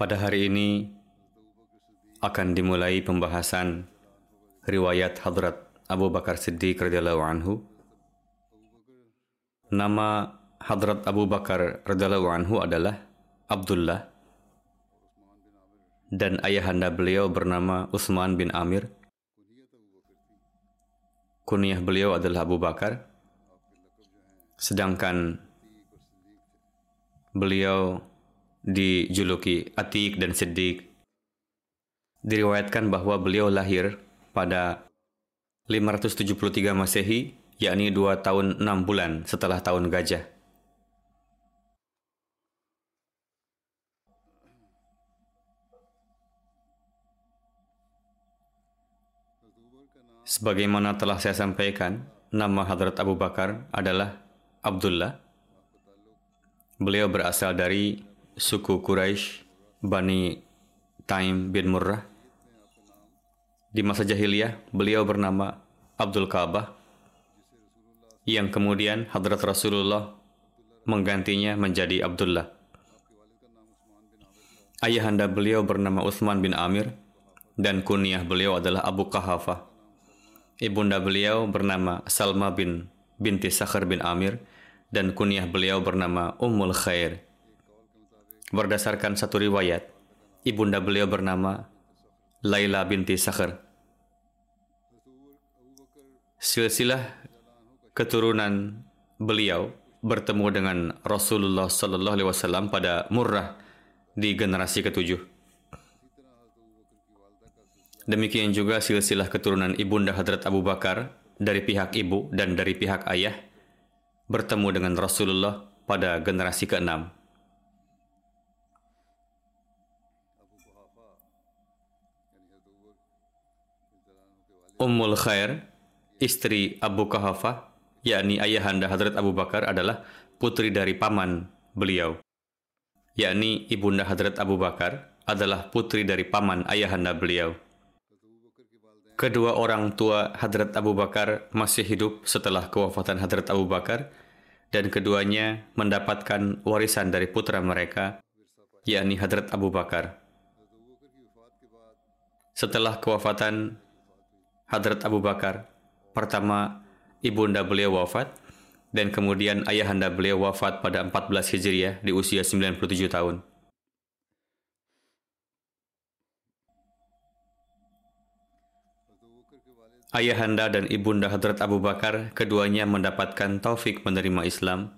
Pada hari ini akan dimulai pembahasan riwayat Hadrat Abu Bakar Siddiq radhiyallahu anhu. Nama Hadrat Abu Bakar radhiyallahu anhu adalah Abdullah dan ayahanda beliau bernama Utsman bin Amir. Kunyah beliau adalah Abu Bakar. Sedangkan beliau dijuluki Atik dan Siddiq. Diriwayatkan bahwa beliau lahir pada 573 Masehi, yakni dua tahun enam bulan setelah tahun gajah. Sebagaimana telah saya sampaikan, nama Hadrat Abu Bakar adalah Abdullah. Beliau berasal dari suku Quraisy Bani Taim bin Murrah. Di masa jahiliyah, beliau bernama Abdul Ka'bah, yang kemudian Hadrat Rasulullah menggantinya menjadi Abdullah. Ayahanda beliau bernama Uthman bin Amir, dan kunyah beliau adalah Abu Kahafah. Ibunda beliau bernama Salma bin binti Sakhar bin Amir, dan kunyah beliau bernama Ummul Khair. Berdasarkan satu riwayat, ibunda beliau bernama Laila binti Sakhar. Silsilah keturunan beliau bertemu dengan Rasulullah Sallallahu Alaihi Wasallam pada Murrah di generasi ketujuh. Demikian juga silsilah keturunan ibunda Hadrat Abu Bakar dari pihak ibu dan dari pihak ayah bertemu dengan Rasulullah pada generasi keenam. Ummul Khair, istri Abu Kahafah, yakni ayahanda Hadrat Abu Bakar adalah putri dari paman beliau. Yakni ibunda Hadrat Abu Bakar adalah putri dari paman ayahanda beliau. Kedua orang tua Hadrat Abu Bakar masih hidup setelah kewafatan Hadrat Abu Bakar dan keduanya mendapatkan warisan dari putra mereka, yakni Hadrat Abu Bakar. Setelah kewafatan Hadrat Abu Bakar, pertama ibunda beliau wafat, dan kemudian ayahanda beliau wafat pada 14 Hijriah di usia 97 tahun. Ayahanda dan ibunda Hadrat Abu Bakar keduanya mendapatkan taufik menerima Islam.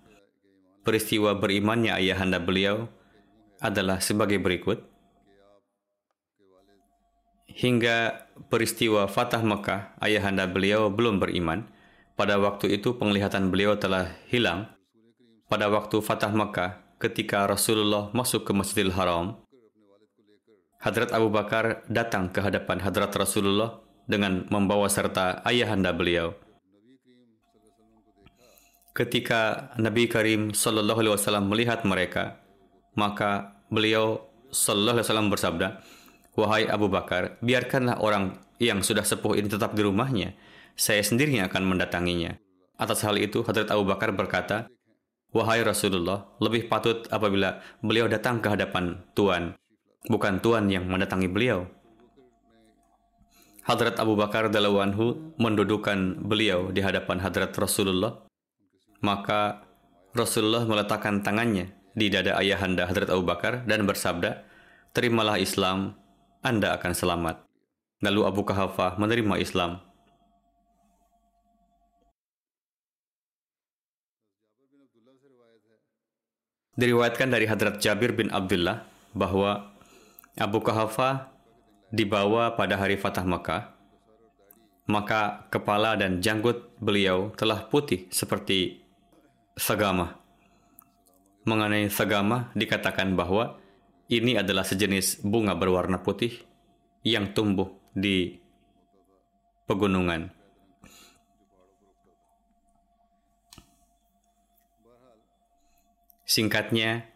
Peristiwa berimannya ayahanda beliau adalah sebagai berikut. Hingga peristiwa Fatah Mekah, ayahanda beliau belum beriman. Pada waktu itu penglihatan beliau telah hilang. Pada waktu Fatah Mekah, ketika Rasulullah masuk ke Masjidil Haram, Hadrat Abu Bakar datang ke hadapan Hadrat Rasulullah dengan membawa serta ayahanda beliau. Ketika Nabi Karim Sallallahu Alaihi Wasallam melihat mereka, maka beliau Sallallahu Alaihi Wasallam bersabda, Wahai Abu Bakar, biarkanlah orang yang sudah sepuh ini tetap di rumahnya. Saya sendiri yang akan mendatanginya. Atas hal itu, Hadrat Abu Bakar berkata, Wahai Rasulullah, lebih patut apabila beliau datang ke hadapan Tuan, bukan Tuan yang mendatangi beliau. Hadrat Abu Bakar Dalawanhu mendudukan beliau di hadapan Hadrat Rasulullah maka Rasulullah meletakkan tangannya di dada ayahanda Hadrat Abu Bakar dan bersabda, Terimalah Islam, Anda akan selamat. Lalu Abu Kahafah menerima Islam. Diriwayatkan dari Hadrat Jabir bin Abdullah bahwa Abu Kahafah dibawa pada hari Fatah Makkah, maka kepala dan janggut beliau telah putih seperti sagama. Mengenai sagama dikatakan bahwa ini adalah sejenis bunga berwarna putih yang tumbuh di pegunungan. Singkatnya,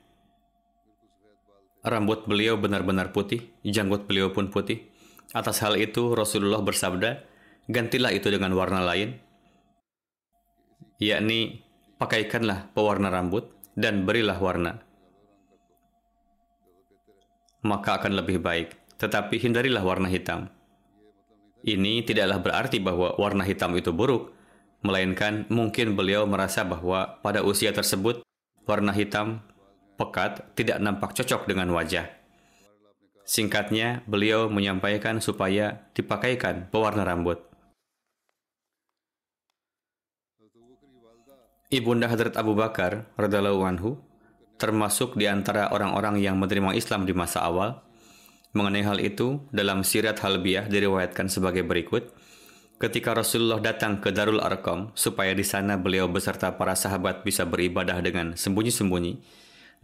rambut beliau benar-benar putih, janggut beliau pun putih. Atas hal itu, Rasulullah bersabda, gantilah itu dengan warna lain, yakni pakaikanlah pewarna rambut dan berilah warna. Maka akan lebih baik, tetapi hindarilah warna hitam. Ini tidaklah berarti bahwa warna hitam itu buruk, melainkan mungkin beliau merasa bahwa pada usia tersebut warna hitam pekat tidak nampak cocok dengan wajah. Singkatnya, beliau menyampaikan supaya dipakaikan pewarna rambut. Ibunda Hadrat Abu Bakar radhiallahu anhu termasuk di antara orang-orang yang menerima Islam di masa awal. Mengenai hal itu, dalam Sirat Halbiyah diriwayatkan sebagai berikut. Ketika Rasulullah datang ke Darul Arqam supaya di sana beliau beserta para sahabat bisa beribadah dengan sembunyi-sembunyi,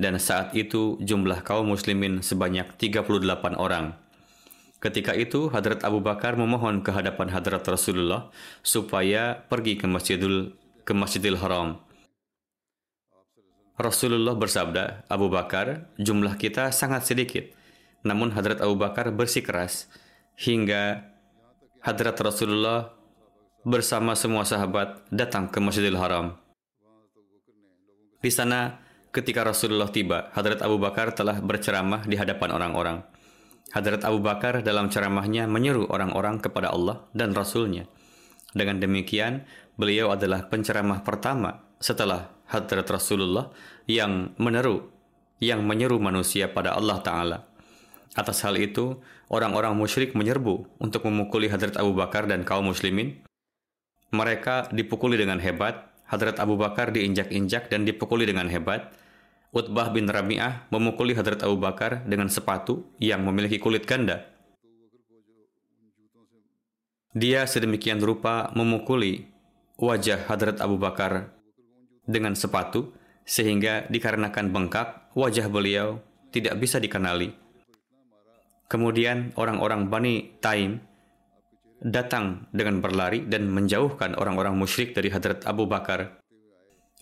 dan saat itu jumlah kaum muslimin sebanyak 38 orang. Ketika itu, Hadrat Abu Bakar memohon ke hadapan Hadrat Rasulullah supaya pergi ke Masjidul ke Masjidil Haram. Rasulullah bersabda, Abu Bakar, jumlah kita sangat sedikit. Namun Hadrat Abu Bakar bersikeras hingga Hadrat Rasulullah bersama semua sahabat datang ke Masjidil Haram. Di sana, ketika Rasulullah tiba, Hadrat Abu Bakar telah berceramah di hadapan orang-orang. Hadrat Abu Bakar dalam ceramahnya menyeru orang-orang kepada Allah dan Rasulnya. Dengan demikian, beliau adalah penceramah pertama setelah Hadrat Rasulullah yang meneru, yang menyeru manusia pada Allah Ta'ala. Atas hal itu, orang-orang musyrik menyerbu untuk memukuli Hadrat Abu Bakar dan kaum muslimin. Mereka dipukuli dengan hebat, Hadrat Abu Bakar diinjak-injak dan dipukuli dengan hebat. Utbah bin Rabi'ah memukuli Hadrat Abu Bakar dengan sepatu yang memiliki kulit ganda. Dia sedemikian rupa memukuli wajah Hadrat Abu Bakar dengan sepatu sehingga dikarenakan bengkak wajah beliau tidak bisa dikenali. Kemudian orang-orang Bani Taim datang dengan berlari dan menjauhkan orang-orang musyrik dari Hadrat Abu Bakar.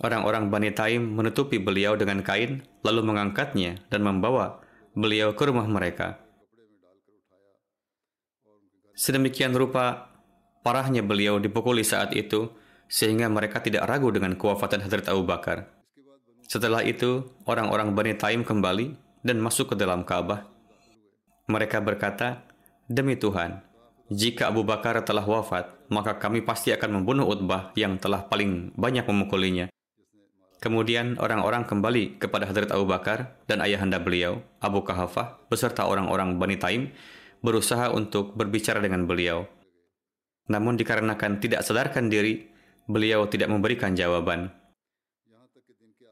Orang-orang Bani Taim menutupi beliau dengan kain lalu mengangkatnya dan membawa beliau ke rumah mereka. Sedemikian rupa parahnya beliau dipukuli saat itu sehingga mereka tidak ragu dengan kewafatan Hadrat Abu Bakar. Setelah itu, orang-orang Bani Taim kembali dan masuk ke dalam Ka'bah. Mereka berkata, Demi Tuhan, jika Abu Bakar telah wafat, maka kami pasti akan membunuh Utbah yang telah paling banyak memukulinya. Kemudian orang-orang kembali kepada Hadrat Abu Bakar dan ayahanda beliau, Abu Kahafah, beserta orang-orang Bani Taim, berusaha untuk berbicara dengan beliau. Namun dikarenakan tidak sadarkan diri, beliau tidak memberikan jawaban.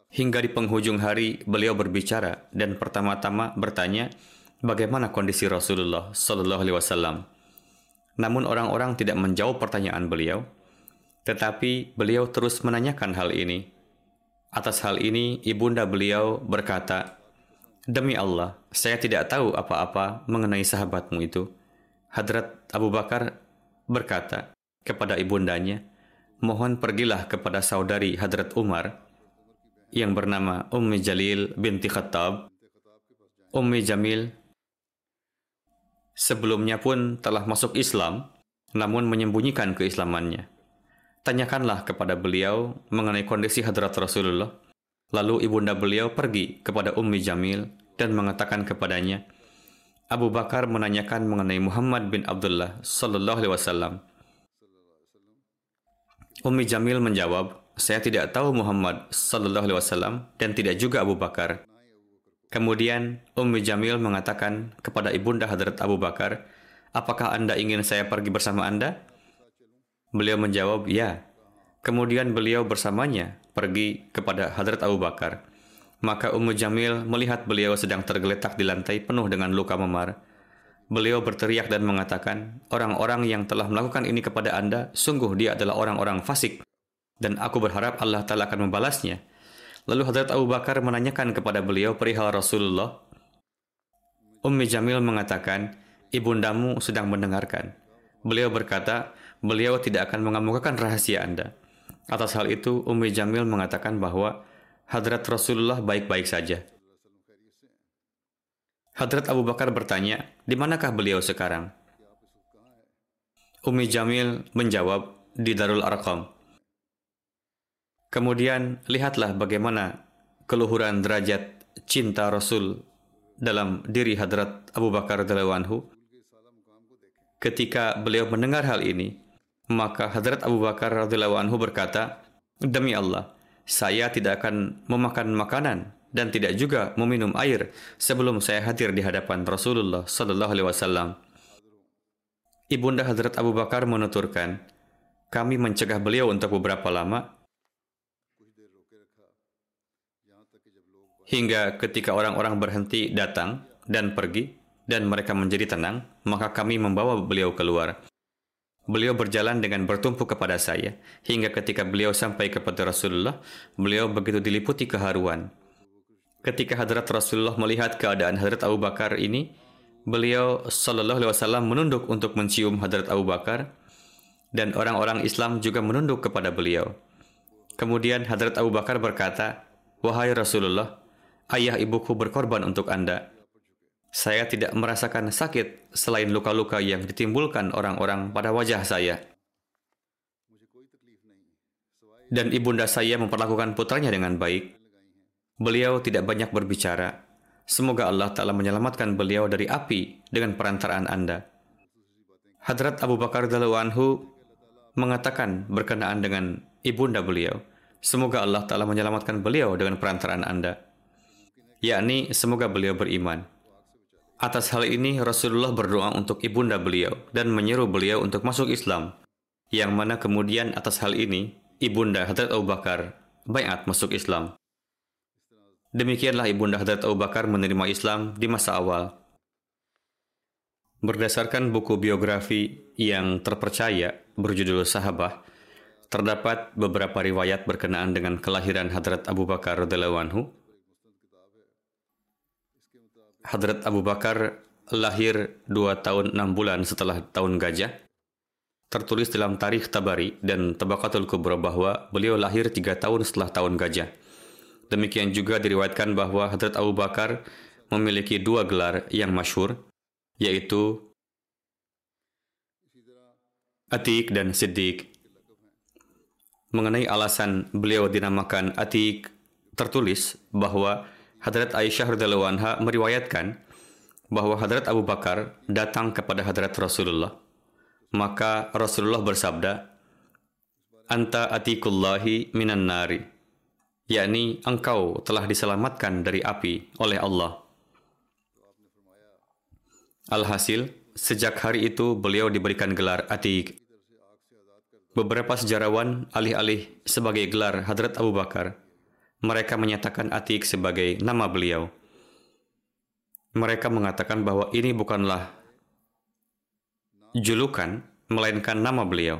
Hingga di penghujung hari, beliau berbicara dan pertama-tama bertanya bagaimana kondisi Rasulullah Wasallam. Namun orang-orang tidak menjawab pertanyaan beliau, tetapi beliau terus menanyakan hal ini. Atas hal ini, ibunda beliau berkata, Demi Allah, saya tidak tahu apa-apa mengenai sahabatmu itu. Hadrat Abu Bakar berkata kepada ibundanya, mohon pergilah kepada saudari Hadrat Umar yang bernama Ummi Jalil binti Khattab. Ummi Jamil sebelumnya pun telah masuk Islam, namun menyembunyikan keislamannya. Tanyakanlah kepada beliau mengenai kondisi Hadrat Rasulullah. Lalu ibunda beliau pergi kepada Ummi Jamil dan mengatakan kepadanya, Abu Bakar menanyakan mengenai Muhammad bin Abdullah sallallahu alaihi wasallam. Ummi Jamil menjawab, saya tidak tahu Muhammad sallallahu alaihi wasallam dan tidak juga Abu Bakar. Kemudian Ummi Jamil mengatakan kepada ibunda Hadrat Abu Bakar, apakah Anda ingin saya pergi bersama Anda? Beliau menjawab, ya. Kemudian beliau bersamanya pergi kepada Hadrat Abu Bakar. Maka Ummu Jamil melihat beliau sedang tergeletak di lantai penuh dengan luka memar. Beliau berteriak dan mengatakan, orang-orang yang telah melakukan ini kepada Anda, sungguh dia adalah orang-orang fasik. Dan aku berharap Allah Ta'ala akan membalasnya. Lalu Hadrat Abu Bakar menanyakan kepada beliau perihal Rasulullah. Ummi Jamil mengatakan, ibundamu sedang mendengarkan. Beliau berkata, beliau tidak akan mengemukakan rahasia Anda. Atas hal itu, Ummi Jamil mengatakan bahwa Hadrat Rasulullah baik-baik saja. Hadrat Abu Bakar bertanya, di manakah beliau sekarang? Ummi Jamil menjawab, di Darul Arqam. Kemudian lihatlah bagaimana keluhuran derajat cinta Rasul dalam diri Hadrat Abu Bakar anhu. Ketika beliau mendengar hal ini, maka Hadrat Abu Bakar anhu berkata, Demi Allah, saya tidak akan memakan makanan dan tidak juga meminum air sebelum saya hadir di hadapan Rasulullah Sallallahu Alaihi Wasallam. Ibunda Hadrat Abu Bakar menuturkan, kami mencegah beliau untuk beberapa lama hingga ketika orang-orang berhenti datang dan pergi dan mereka menjadi tenang, maka kami membawa beliau keluar. Beliau berjalan dengan bertumpu kepada saya, hingga ketika beliau sampai kepada Rasulullah, beliau begitu diliputi keharuan. Ketika hadrat Rasulullah melihat keadaan hadrat Abu Bakar ini, beliau Shallallahu Alaihi Wasallam menunduk untuk mencium hadrat Abu Bakar, dan orang-orang Islam juga menunduk kepada beliau. Kemudian hadrat Abu Bakar berkata, Wahai Rasulullah, ayah ibuku berkorban untuk Anda. Saya tidak merasakan sakit selain luka-luka yang ditimbulkan orang-orang pada wajah saya. Dan ibunda saya memperlakukan putranya dengan baik. Beliau tidak banyak berbicara. Semoga Allah Ta'ala menyelamatkan beliau dari api dengan perantaraan Anda. Hadrat Abu Bakar Anhu mengatakan berkenaan dengan ibunda beliau. Semoga Allah Ta'ala menyelamatkan beliau dengan perantaraan Anda yakni semoga beliau beriman. Atas hal ini Rasulullah berdoa untuk ibunda beliau dan menyeru beliau untuk masuk Islam. Yang mana kemudian atas hal ini ibunda Hadrat Abu Bakar bayat masuk Islam. Demikianlah ibunda Hadrat Abu Bakar menerima Islam di masa awal. Berdasarkan buku biografi yang terpercaya berjudul Sahabah, terdapat beberapa riwayat berkenaan dengan kelahiran Hadrat Abu Bakar radhiyallahu Hadrat Abu Bakar lahir dua tahun enam bulan setelah tahun gajah. Tertulis dalam tarikh Tabari dan Tabakatul Kubra bahwa beliau lahir tiga tahun setelah tahun gajah. Demikian juga diriwayatkan bahwa Hadrat Abu Bakar memiliki dua gelar yang masyhur, yaitu Atik dan Siddiq. Mengenai alasan beliau dinamakan Atik, tertulis bahwa Hadrat Aisyah radhiyallahu anha meriwayatkan bahwa Hadrat Abu Bakar datang kepada Hadrat Rasulullah. Maka Rasulullah bersabda, Anta atikullahi minan nari, yakni engkau telah diselamatkan dari api oleh Allah. Alhasil, sejak hari itu beliau diberikan gelar Atik. Beberapa sejarawan alih-alih sebagai gelar Hadrat Abu Bakar mereka menyatakan Atik sebagai nama beliau. Mereka mengatakan bahwa ini bukanlah julukan, melainkan nama beliau.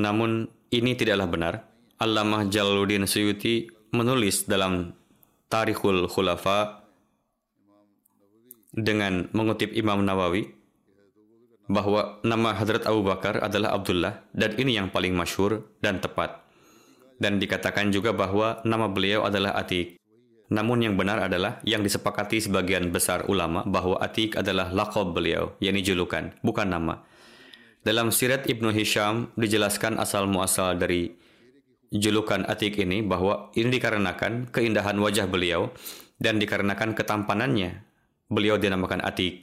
Namun ini tidaklah benar. Allamah Jalaluddin Suyuti menulis dalam Tarikhul Khulafa dengan mengutip Imam Nawawi bahwa nama Hadrat Abu Bakar adalah Abdullah dan ini yang paling masyhur dan tepat. Dan dikatakan juga bahwa nama beliau adalah Atik. Namun yang benar adalah yang disepakati sebagian besar ulama bahwa Atik adalah lakob beliau, yakni julukan, bukan nama. Dalam sirat Ibnu Hisham dijelaskan asal muasal dari julukan Atik ini bahwa ini dikarenakan keindahan wajah beliau dan dikarenakan ketampanannya beliau dinamakan Atik.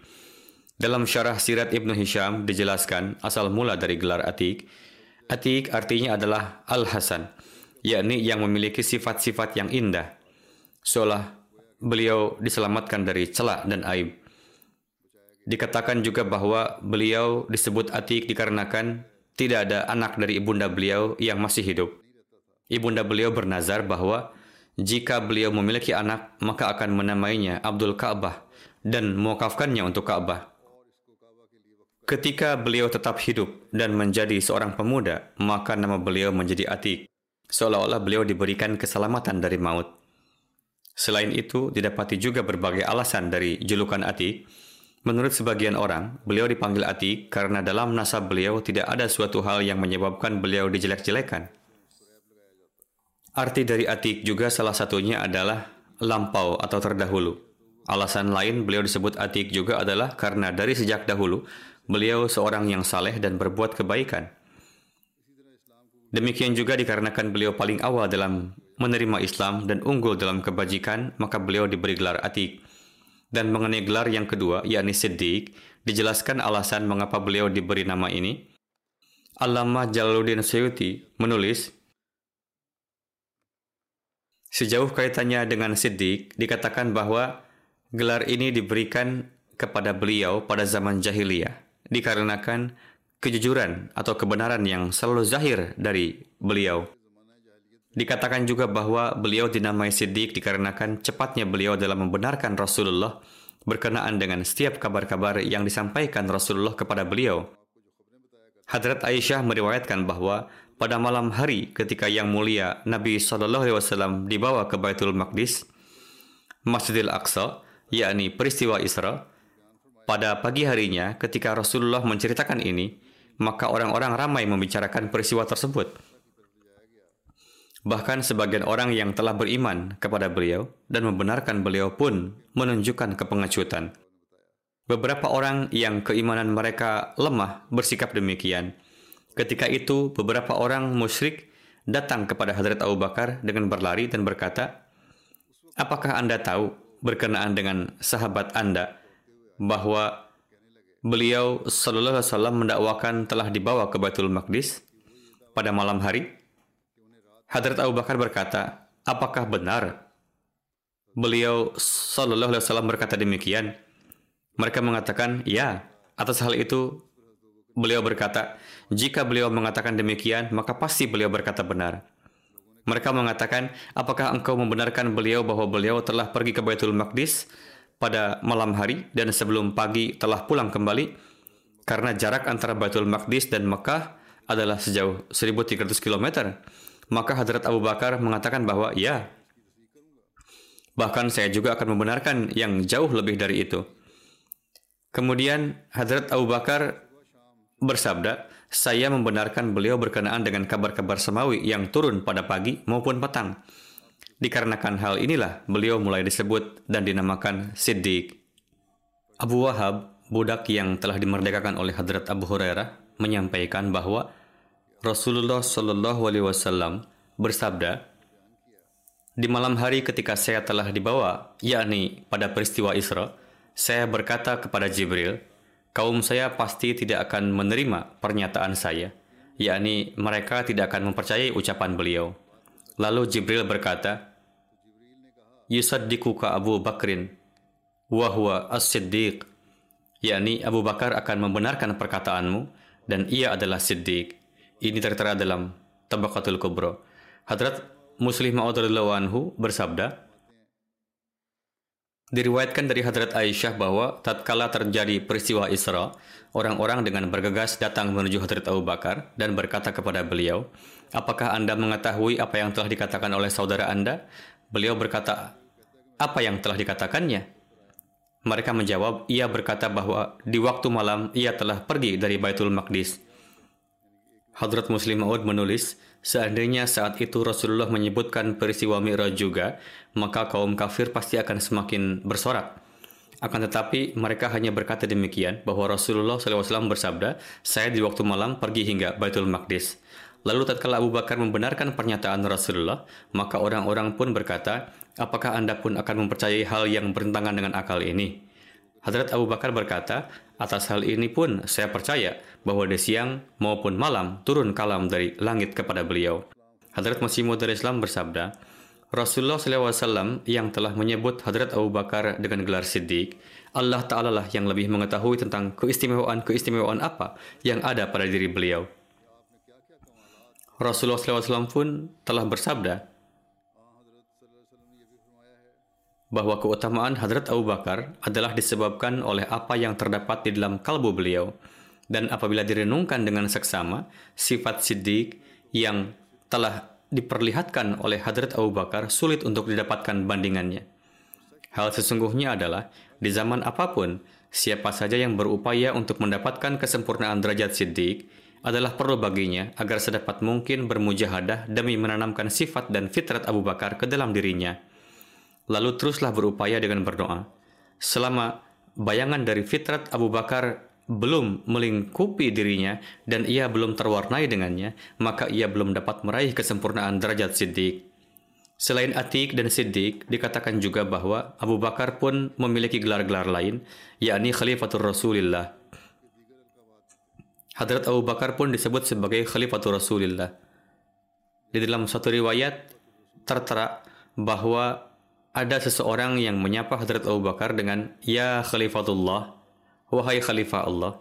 Dalam syarah sirat Ibnu Hisham dijelaskan asal mula dari gelar Atik. Atik artinya adalah Al-Hasan, yakni yang memiliki sifat-sifat yang indah. Seolah beliau diselamatkan dari celak dan aib. Dikatakan juga bahwa beliau disebut Atik dikarenakan tidak ada anak dari ibunda beliau yang masih hidup. Ibunda beliau bernazar bahwa jika beliau memiliki anak, maka akan menamainya Abdul Ka'bah dan mewakafkannya untuk Ka'bah. Ketika beliau tetap hidup dan menjadi seorang pemuda, maka nama beliau menjadi Atik, seolah-olah beliau diberikan keselamatan dari maut. Selain itu, didapati juga berbagai alasan dari julukan Atik. Menurut sebagian orang, beliau dipanggil Atik karena dalam nasab beliau tidak ada suatu hal yang menyebabkan beliau dijelek-jelekan. Arti dari Atik juga salah satunya adalah lampau atau terdahulu. Alasan lain beliau disebut Atik juga adalah karena dari sejak dahulu Beliau seorang yang saleh dan berbuat kebaikan. Demikian juga dikarenakan beliau paling awal dalam menerima Islam dan unggul dalam kebajikan, maka beliau diberi gelar Atik. Dan mengenai gelar yang kedua, yakni Siddiq, dijelaskan alasan mengapa beliau diberi nama ini. Allamah Jalaluddin Suyuti menulis, Sejauh kaitannya dengan Siddiq, dikatakan bahwa gelar ini diberikan kepada beliau pada zaman jahiliyah dikarenakan kejujuran atau kebenaran yang selalu zahir dari beliau. Dikatakan juga bahwa beliau dinamai Siddiq dikarenakan cepatnya beliau dalam membenarkan Rasulullah berkenaan dengan setiap kabar-kabar yang disampaikan Rasulullah kepada beliau. Hadrat Aisyah meriwayatkan bahwa pada malam hari ketika yang mulia Nabi Shallallahu Alaihi Wasallam dibawa ke Baitul Maqdis, Masjidil Aqsa, yakni peristiwa Isra, pada pagi harinya, ketika Rasulullah menceritakan ini, maka orang-orang ramai membicarakan peristiwa tersebut. Bahkan sebagian orang yang telah beriman kepada beliau dan membenarkan beliau pun menunjukkan kepengecutan. Beberapa orang yang keimanan mereka lemah bersikap demikian. Ketika itu, beberapa orang musyrik datang kepada Hadrat Abu Bakar dengan berlari dan berkata, Apakah Anda tahu berkenaan dengan sahabat Anda bahwa beliau Sallallahu Alaihi Wasallam mendakwakan telah dibawa ke Baitul Maqdis pada malam hari. Hadrat Abu Bakar berkata, apakah benar beliau Sallallahu Alaihi Wasallam berkata demikian? Mereka mengatakan, ya. Atas hal itu, beliau berkata, jika beliau mengatakan demikian, maka pasti beliau berkata benar. Mereka mengatakan, apakah engkau membenarkan beliau bahwa beliau telah pergi ke Baitul Maqdis pada malam hari dan sebelum pagi telah pulang kembali karena jarak antara Baitul Maqdis dan Mekah adalah sejauh 1300 km. Maka Hadrat Abu Bakar mengatakan bahwa ya, bahkan saya juga akan membenarkan yang jauh lebih dari itu. Kemudian Hadrat Abu Bakar bersabda, saya membenarkan beliau berkenaan dengan kabar-kabar semawi yang turun pada pagi maupun petang. Dikarenakan hal inilah beliau mulai disebut dan dinamakan Siddiq. Abu Wahab, budak yang telah dimerdekakan oleh Hadrat Abu Hurairah, menyampaikan bahwa Rasulullah Shallallahu Alaihi Wasallam bersabda, di malam hari ketika saya telah dibawa, yakni pada peristiwa Isra, saya berkata kepada Jibril, kaum saya pasti tidak akan menerima pernyataan saya, yakni mereka tidak akan mempercayai ucapan beliau. Lalu Jibril berkata, Yusaddikuka Abu Bakrin, wahwa as-siddiq, yakni Abu Bakar akan membenarkan perkataanmu, dan ia adalah siddiq. Ini tertera dalam Tabaqatul Kubro. Hadrat Muslim Ma'ud anhu bersabda, Diriwayatkan dari Hadrat Aisyah bahwa tatkala terjadi peristiwa Isra, orang-orang dengan bergegas datang menuju Hadrat Abu Bakar dan berkata kepada beliau, Apakah Anda mengetahui apa yang telah dikatakan oleh saudara Anda? Beliau berkata, Apa yang telah dikatakannya? Mereka menjawab, ia berkata bahwa di waktu malam ia telah pergi dari Baitul Maqdis. Hadrat Muslim Maud menulis, seandainya saat itu Rasulullah menyebutkan peristiwa Mi'raj juga, maka kaum kafir pasti akan semakin bersorak. Akan tetapi mereka hanya berkata demikian bahwa Rasulullah SAW bersabda, saya di waktu malam pergi hingga Baitul Maqdis. Lalu tatkala Abu Bakar membenarkan pernyataan Rasulullah, maka orang-orang pun berkata, apakah Anda pun akan mempercayai hal yang bertentangan dengan akal ini? Hadrat Abu Bakar berkata, atas hal ini pun saya percaya bahwa di siang maupun malam turun kalam dari langit kepada beliau. Hadrat Masih Maud Islam bersabda, Rasulullah SAW yang telah menyebut Hadrat Abu Bakar dengan gelar Siddiq, Allah Ta'ala lah yang lebih mengetahui tentang keistimewaan-keistimewaan apa yang ada pada diri beliau. Rasulullah SAW pun telah bersabda bahwa keutamaan Hadrat Abu Bakar adalah disebabkan oleh apa yang terdapat di dalam kalbu beliau. Dan apabila direnungkan dengan seksama, sifat siddiq yang telah diperlihatkan oleh Hadrat Abu Bakar sulit untuk didapatkan bandingannya. Hal sesungguhnya adalah, di zaman apa pun, siapa saja yang berupaya untuk mendapatkan kesempurnaan derajat siddiq, adalah perlu baginya agar sedapat mungkin bermujahadah demi menanamkan sifat dan fitrat Abu Bakar ke dalam dirinya. Lalu teruslah berupaya dengan berdoa. Selama bayangan dari fitrat Abu Bakar belum melingkupi dirinya dan ia belum terwarnai dengannya, maka ia belum dapat meraih kesempurnaan derajat siddiq. Selain Atik dan Siddiq, dikatakan juga bahwa Abu Bakar pun memiliki gelar-gelar lain, yakni Khalifatul Rasulullah, Hadrat Abu Bakar pun disebut sebagai Khalifatul Rasulullah. Di dalam satu riwayat tertera bahwa ada seseorang yang menyapa Hadrat Abu Bakar dengan Ya Khalifatullah, Wahai Khalifah Allah.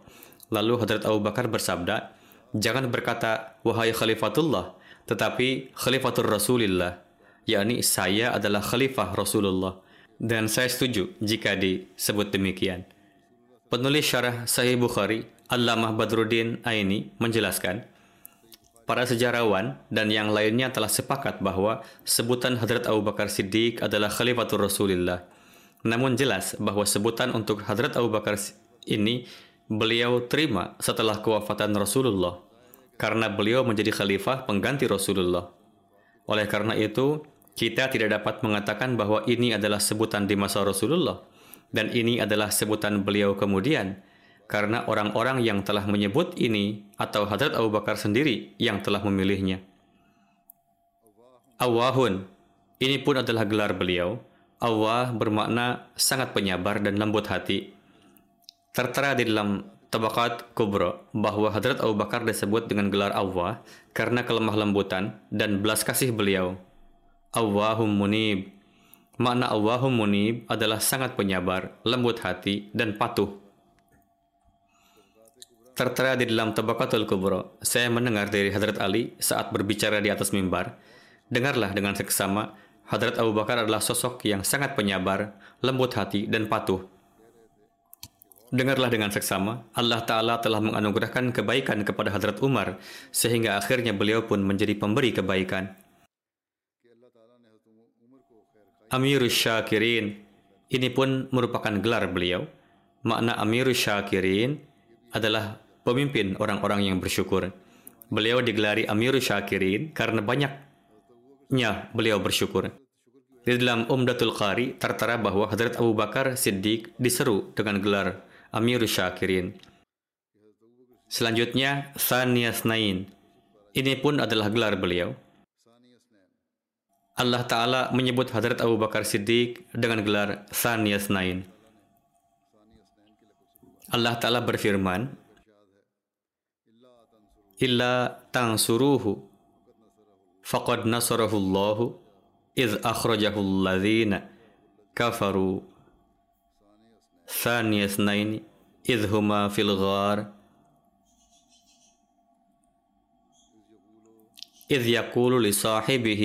Lalu Hadrat Abu Bakar bersabda, Jangan berkata Wahai Khalifatullah, tetapi Khalifatul Rasulullah, yakni saya adalah Khalifah Rasulullah. Dan saya setuju jika disebut demikian. Penulis syarah Sahih Bukhari Allamah Badruddin Aini menjelaskan, para sejarawan dan yang lainnya telah sepakat bahwa sebutan Hadrat Abu Bakar Siddiq adalah Khalifatul Rasulullah. Namun jelas bahwa sebutan untuk Hadrat Abu Bakar ini beliau terima setelah kewafatan Rasulullah karena beliau menjadi khalifah pengganti Rasulullah. Oleh karena itu, kita tidak dapat mengatakan bahwa ini adalah sebutan di masa Rasulullah dan ini adalah sebutan beliau kemudian karena orang-orang yang telah menyebut ini atau Hadrat Abu Bakar sendiri yang telah memilihnya. Awahun, ini pun adalah gelar beliau. Awah bermakna sangat penyabar dan lembut hati. Tertera di dalam Tabakat Kubra bahwa Hadrat Abu Bakar disebut dengan gelar Awah karena kelemah lembutan dan belas kasih beliau. Awahum munib. Makna Awahum munib adalah sangat penyabar, lembut hati, dan patuh tertera di dalam Tabaqatul Kubra. Saya mendengar dari Hadrat Ali saat berbicara di atas mimbar. Dengarlah dengan seksama, Hadrat Abu Bakar adalah sosok yang sangat penyabar, lembut hati, dan patuh. Dengarlah dengan seksama, Allah Ta'ala telah menganugerahkan kebaikan kepada Hadrat Umar, sehingga akhirnya beliau pun menjadi pemberi kebaikan. Amirus Syakirin, ini pun merupakan gelar beliau. Makna Amirus Syakirin adalah pemimpin orang-orang yang bersyukur. Beliau digelari Amirul Syakirin karena banyaknya beliau bersyukur. Di dalam Umdatul Qari tertera bahwa Hadrat Abu Bakar Siddiq diseru dengan gelar Amirul Syakirin. Selanjutnya, Thaniyas Nain. Ini pun adalah gelar beliau. Allah Ta'ala menyebut Hadrat Abu Bakar Siddiq dengan gelar Thaniyas Nain. Allah Ta'ala berfirman, illa tansuruhu faqad nasarahu Allah idh akhrajahu alladhina kafaru ثاني اثنين إذ هما في الغار إذ يقول لصاحبه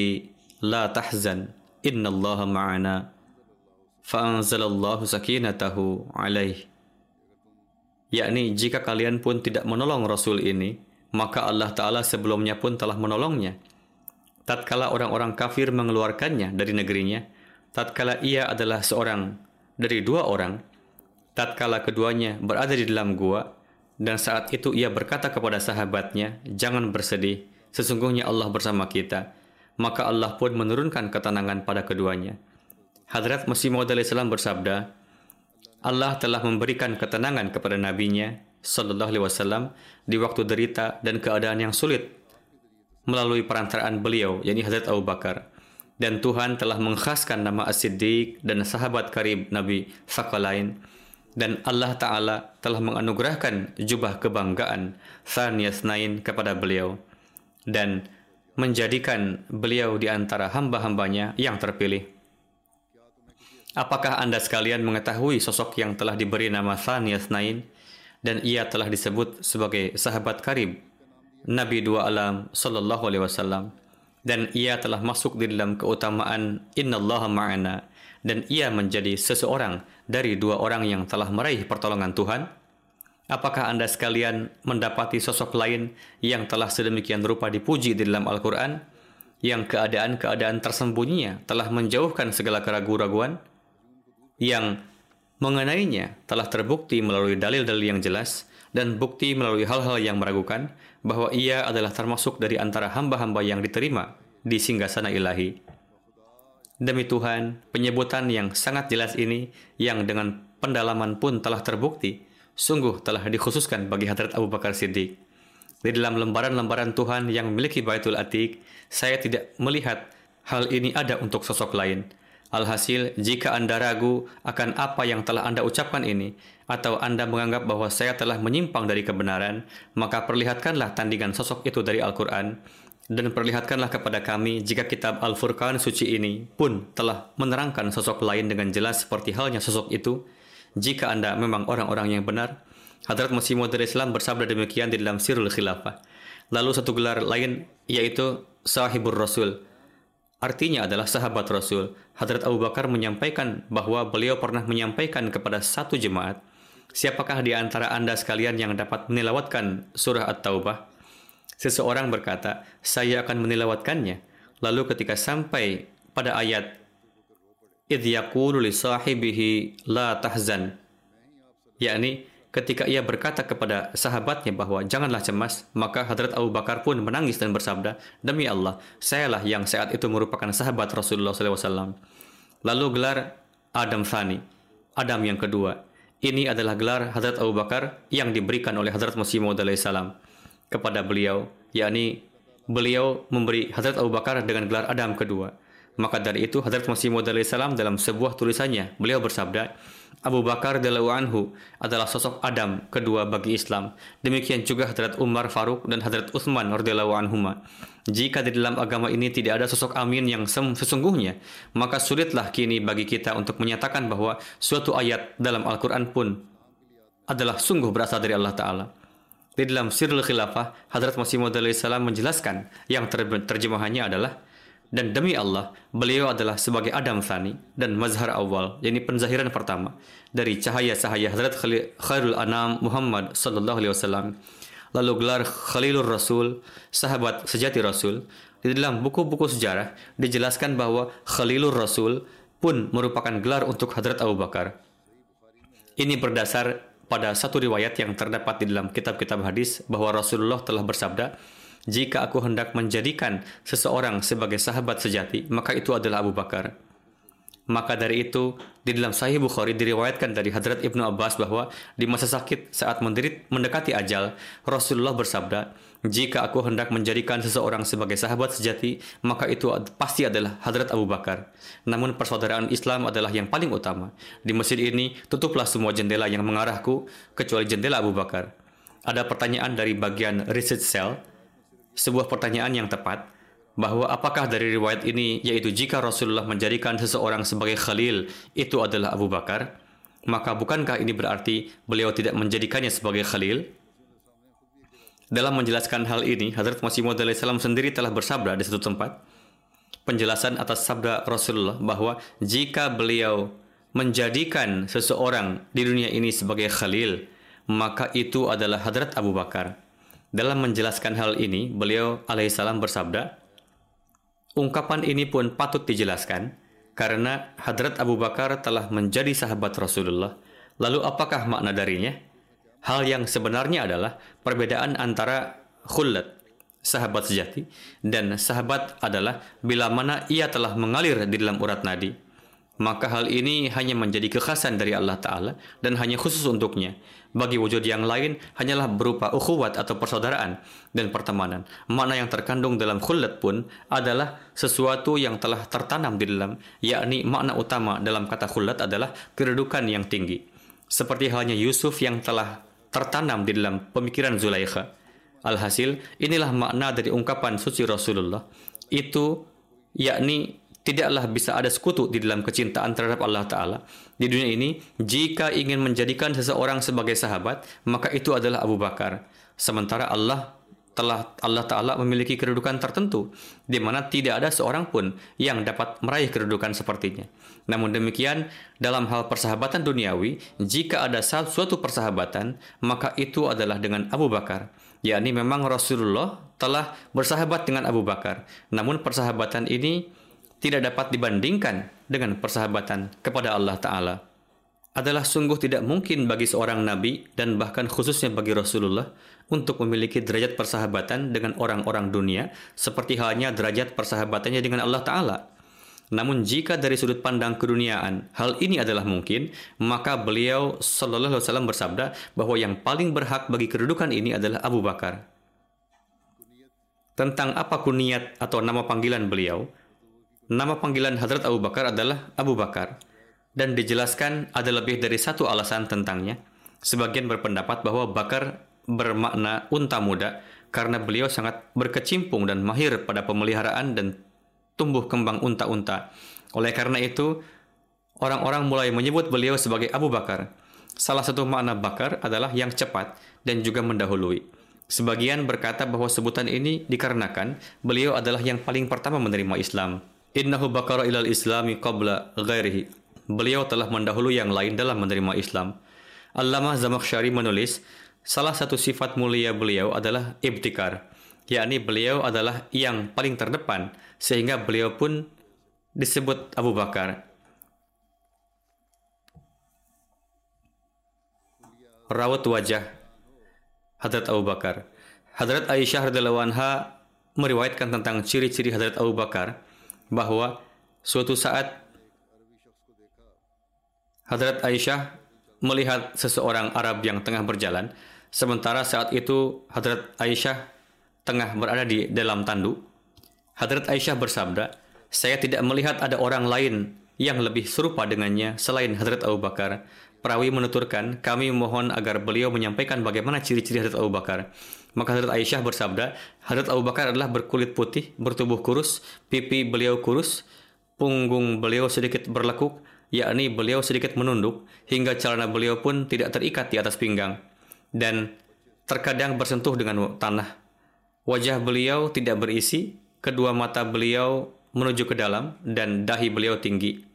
لا تحزن إن الله معنا فأنزل الله سكينته عليه yakni jika kalian pun tidak menolong Rasul ini, maka Allah Ta'ala sebelumnya pun telah menolongnya. Tatkala orang-orang kafir mengeluarkannya dari negerinya, tatkala ia adalah seorang dari dua orang, tatkala keduanya berada di dalam gua, dan saat itu ia berkata kepada sahabatnya, "Jangan bersedih, sesungguhnya Allah bersama kita." Maka Allah pun menurunkan ketenangan pada keduanya. Hadrat Masih Maud salam bersabda, Allah telah memberikan ketenangan kepada nabinya sallallahu alaihi wasallam di waktu derita dan keadaan yang sulit melalui perantaraan beliau yakni Hadrat Abu Bakar dan Tuhan telah mengkhaskan nama As-Siddiq dan sahabat karib Nabi lain dan Allah Ta'ala telah menganugerahkan jubah kebanggaan Thaniyasnain kepada beliau dan menjadikan beliau di antara hamba-hambanya yang terpilih. Apakah Anda sekalian mengetahui sosok yang telah diberi nama Thaniyasnain dan ia telah disebut sebagai sahabat karib Nabi dua alam sallallahu alaihi wasallam dan ia telah masuk di dalam keutamaan innallaha ma'ana dan ia menjadi seseorang dari dua orang yang telah meraih pertolongan Tuhan? Apakah Anda sekalian mendapati sosok lain yang telah sedemikian rupa dipuji di dalam Al-Quran, yang keadaan-keadaan tersembunyinya telah menjauhkan segala keraguan-raguan, yang mengenainya telah terbukti melalui dalil-dalil yang jelas dan bukti melalui hal-hal yang meragukan bahwa ia adalah termasuk dari antara hamba-hamba yang diterima di singgasana ilahi. Demi Tuhan, penyebutan yang sangat jelas ini yang dengan pendalaman pun telah terbukti, sungguh telah dikhususkan bagi Hadrat Abu Bakar Siddiq. Di dalam lembaran-lembaran Tuhan yang memiliki Baitul Atiq, saya tidak melihat hal ini ada untuk sosok lain. Alhasil, jika Anda ragu akan apa yang telah Anda ucapkan ini, atau Anda menganggap bahwa saya telah menyimpang dari kebenaran, maka perlihatkanlah tandingan sosok itu dari Al-Quran, dan perlihatkanlah kepada kami jika kitab Al-Furqan suci ini pun telah menerangkan sosok lain dengan jelas seperti halnya sosok itu. Jika Anda memang orang-orang yang benar, Hadrat Masih Maud Islam bersabda demikian di dalam Sirul Khilafah. Lalu satu gelar lain yaitu Sahibur Rasul. Artinya adalah sahabat Rasul. Hadrat Abu Bakar menyampaikan bahwa beliau pernah menyampaikan kepada satu jemaat, Siapakah di antara Anda sekalian yang dapat menilawatkan surah At-Taubah? Seseorang berkata, saya akan menilawatkannya. Lalu ketika sampai pada ayat idh yaqulu li sahibihi la yakni ketika ia berkata kepada sahabatnya bahwa janganlah cemas maka Hadrat Abu Bakar pun menangis dan bersabda demi Allah sayalah yang saat itu merupakan sahabat Rasulullah SAW lalu gelar Adam Thani Adam yang kedua. Ini adalah gelar Hadrat Abu Bakar yang diberikan oleh Hadrat Masih Maud salam kepada beliau, yakni beliau memberi Hadrat Abu Bakar dengan gelar Adam kedua. Maka dari itu Hadrat Masih Maud salam dalam sebuah tulisannya beliau bersabda, Abu Bakar radhiyallahu anhu adalah sosok Adam kedua bagi Islam. Demikian juga Hadrat Umar Faruk dan Hadrat Uthman radhiyallahu anhuma. Jika di dalam agama ini tidak ada sosok amin yang sesungguhnya, maka sulitlah kini bagi kita untuk menyatakan bahwa suatu ayat dalam Al-Quran pun adalah sungguh berasal dari Allah Ta'ala. Di dalam Sirul Khilafah, Hadrat Masih Maud salam menjelaskan yang ter terjemahannya adalah dan demi Allah, beliau adalah sebagai Adam Thani dan mazhar awal, yakni penzahiran pertama dari cahaya-cahaya Hadrat Khairul Anam Muhammad sallallahu alaihi wasallam. Lalu gelar Khalilur Rasul, sahabat sejati Rasul. Di dalam buku-buku sejarah dijelaskan bahwa Khalilur Rasul pun merupakan gelar untuk Hadrat Abu Bakar. Ini berdasar pada satu riwayat yang terdapat di dalam kitab-kitab hadis bahwa Rasulullah telah bersabda, "Jika aku hendak menjadikan seseorang sebagai sahabat sejati, maka itu adalah Abu Bakar." Maka dari itu, di dalam Sahih Bukhari diriwayatkan dari Hadrat Ibnu Abbas bahwa di masa sakit saat mendekati ajal, Rasulullah bersabda, "Jika aku hendak menjadikan seseorang sebagai sahabat sejati, maka itu pasti adalah Hadrat Abu Bakar." Namun persaudaraan Islam adalah yang paling utama. Di masjid ini, tutuplah semua jendela yang mengarahku kecuali jendela Abu Bakar. Ada pertanyaan dari bagian research cell, sebuah pertanyaan yang tepat bahwa apakah dari riwayat ini yaitu jika Rasulullah menjadikan seseorang sebagai khalil itu adalah Abu Bakar maka bukankah ini berarti beliau tidak menjadikannya sebagai khalil dalam menjelaskan hal ini Hadrat Masih Maud salam sendiri telah bersabda di satu tempat penjelasan atas sabda Rasulullah bahwa jika beliau menjadikan seseorang di dunia ini sebagai khalil maka itu adalah Hadrat Abu Bakar dalam menjelaskan hal ini beliau alaihissalam bersabda Ungkapan ini pun patut dijelaskan karena Hadrat Abu Bakar telah menjadi sahabat Rasulullah, Lalu apakah makna darinya? Hal yang sebenarnya adalah perbedaan antara khullat, sahabat sejati, dan sahabat adalah bila mana ia telah mengalir di dalam urat nadi. Maka hal ini hanya menjadi kekhasan dari Allah Ta'ala dan hanya khusus untuknya. Bagi wujud yang lain hanyalah berupa ukhuwat atau persaudaraan dan pertemanan. Makna yang terkandung dalam khullat pun adalah sesuatu yang telah tertanam di dalam, yakni makna utama dalam kata khullat adalah kedudukan yang tinggi. Seperti halnya Yusuf yang telah tertanam di dalam pemikiran Zulaikha. Alhasil, inilah makna dari ungkapan suci Rasulullah. Itu yakni tidaklah bisa ada sekutu di dalam kecintaan terhadap Allah Ta'ala. Di dunia ini, jika ingin menjadikan seseorang sebagai sahabat, maka itu adalah Abu Bakar. Sementara Allah telah Allah Ta'ala memiliki kedudukan tertentu, di mana tidak ada seorang pun yang dapat meraih kedudukan sepertinya. Namun demikian, dalam hal persahabatan duniawi, jika ada suatu persahabatan, maka itu adalah dengan Abu Bakar. yakni memang Rasulullah telah bersahabat dengan Abu Bakar. Namun persahabatan ini tidak dapat dibandingkan dengan persahabatan kepada Allah Ta'ala. Adalah sungguh tidak mungkin bagi seorang nabi dan bahkan khususnya bagi Rasulullah untuk memiliki derajat persahabatan dengan orang-orang dunia seperti halnya derajat persahabatannya dengan Allah Ta'ala. Namun jika dari sudut pandang keduniaan hal ini adalah mungkin, maka beliau Shallallahu Alaihi Wasallam bersabda bahwa yang paling berhak bagi kedudukan ini adalah Abu Bakar. Tentang apa kuniat atau nama panggilan beliau, nama panggilan Hadrat Abu Bakar adalah Abu Bakar dan dijelaskan ada lebih dari satu alasan tentangnya. Sebagian berpendapat bahwa Bakar bermakna unta muda karena beliau sangat berkecimpung dan mahir pada pemeliharaan dan tumbuh kembang unta-unta. Oleh karena itu, orang-orang mulai menyebut beliau sebagai Abu Bakar. Salah satu makna bakar adalah yang cepat dan juga mendahului. Sebagian berkata bahwa sebutan ini dikarenakan beliau adalah yang paling pertama menerima Islam. Innahu bakara ilal islami qabla ghairihi. Beliau telah mendahului yang lain dalam menerima Islam. Allamah Zamakhsyari menulis, salah satu sifat mulia beliau adalah ibtikar, yakni beliau adalah yang paling terdepan sehingga beliau pun disebut Abu Bakar. Rawat wajah Hadrat Abu Bakar. Hadrat Aisyah radhiyallahu anha meriwayatkan tentang ciri-ciri Hadrat Abu Bakar bahwa suatu saat Hadrat Aisyah melihat seseorang Arab yang tengah berjalan, sementara saat itu Hadrat Aisyah tengah berada di dalam tanduk. Hadrat Aisyah bersabda, saya tidak melihat ada orang lain yang lebih serupa dengannya selain Hadrat Abu Bakar. Perawi menuturkan, kami mohon agar beliau menyampaikan bagaimana ciri-ciri Hadrat Abu Bakar. Maka Hadrat Aisyah bersabda, Hadrat Abu Bakar adalah berkulit putih, bertubuh kurus, pipi beliau kurus, punggung beliau sedikit berlekuk, yakni beliau sedikit menunduk, hingga celana beliau pun tidak terikat di atas pinggang, dan terkadang bersentuh dengan tanah. Wajah beliau tidak berisi, kedua mata beliau menuju ke dalam dan dahi beliau tinggi.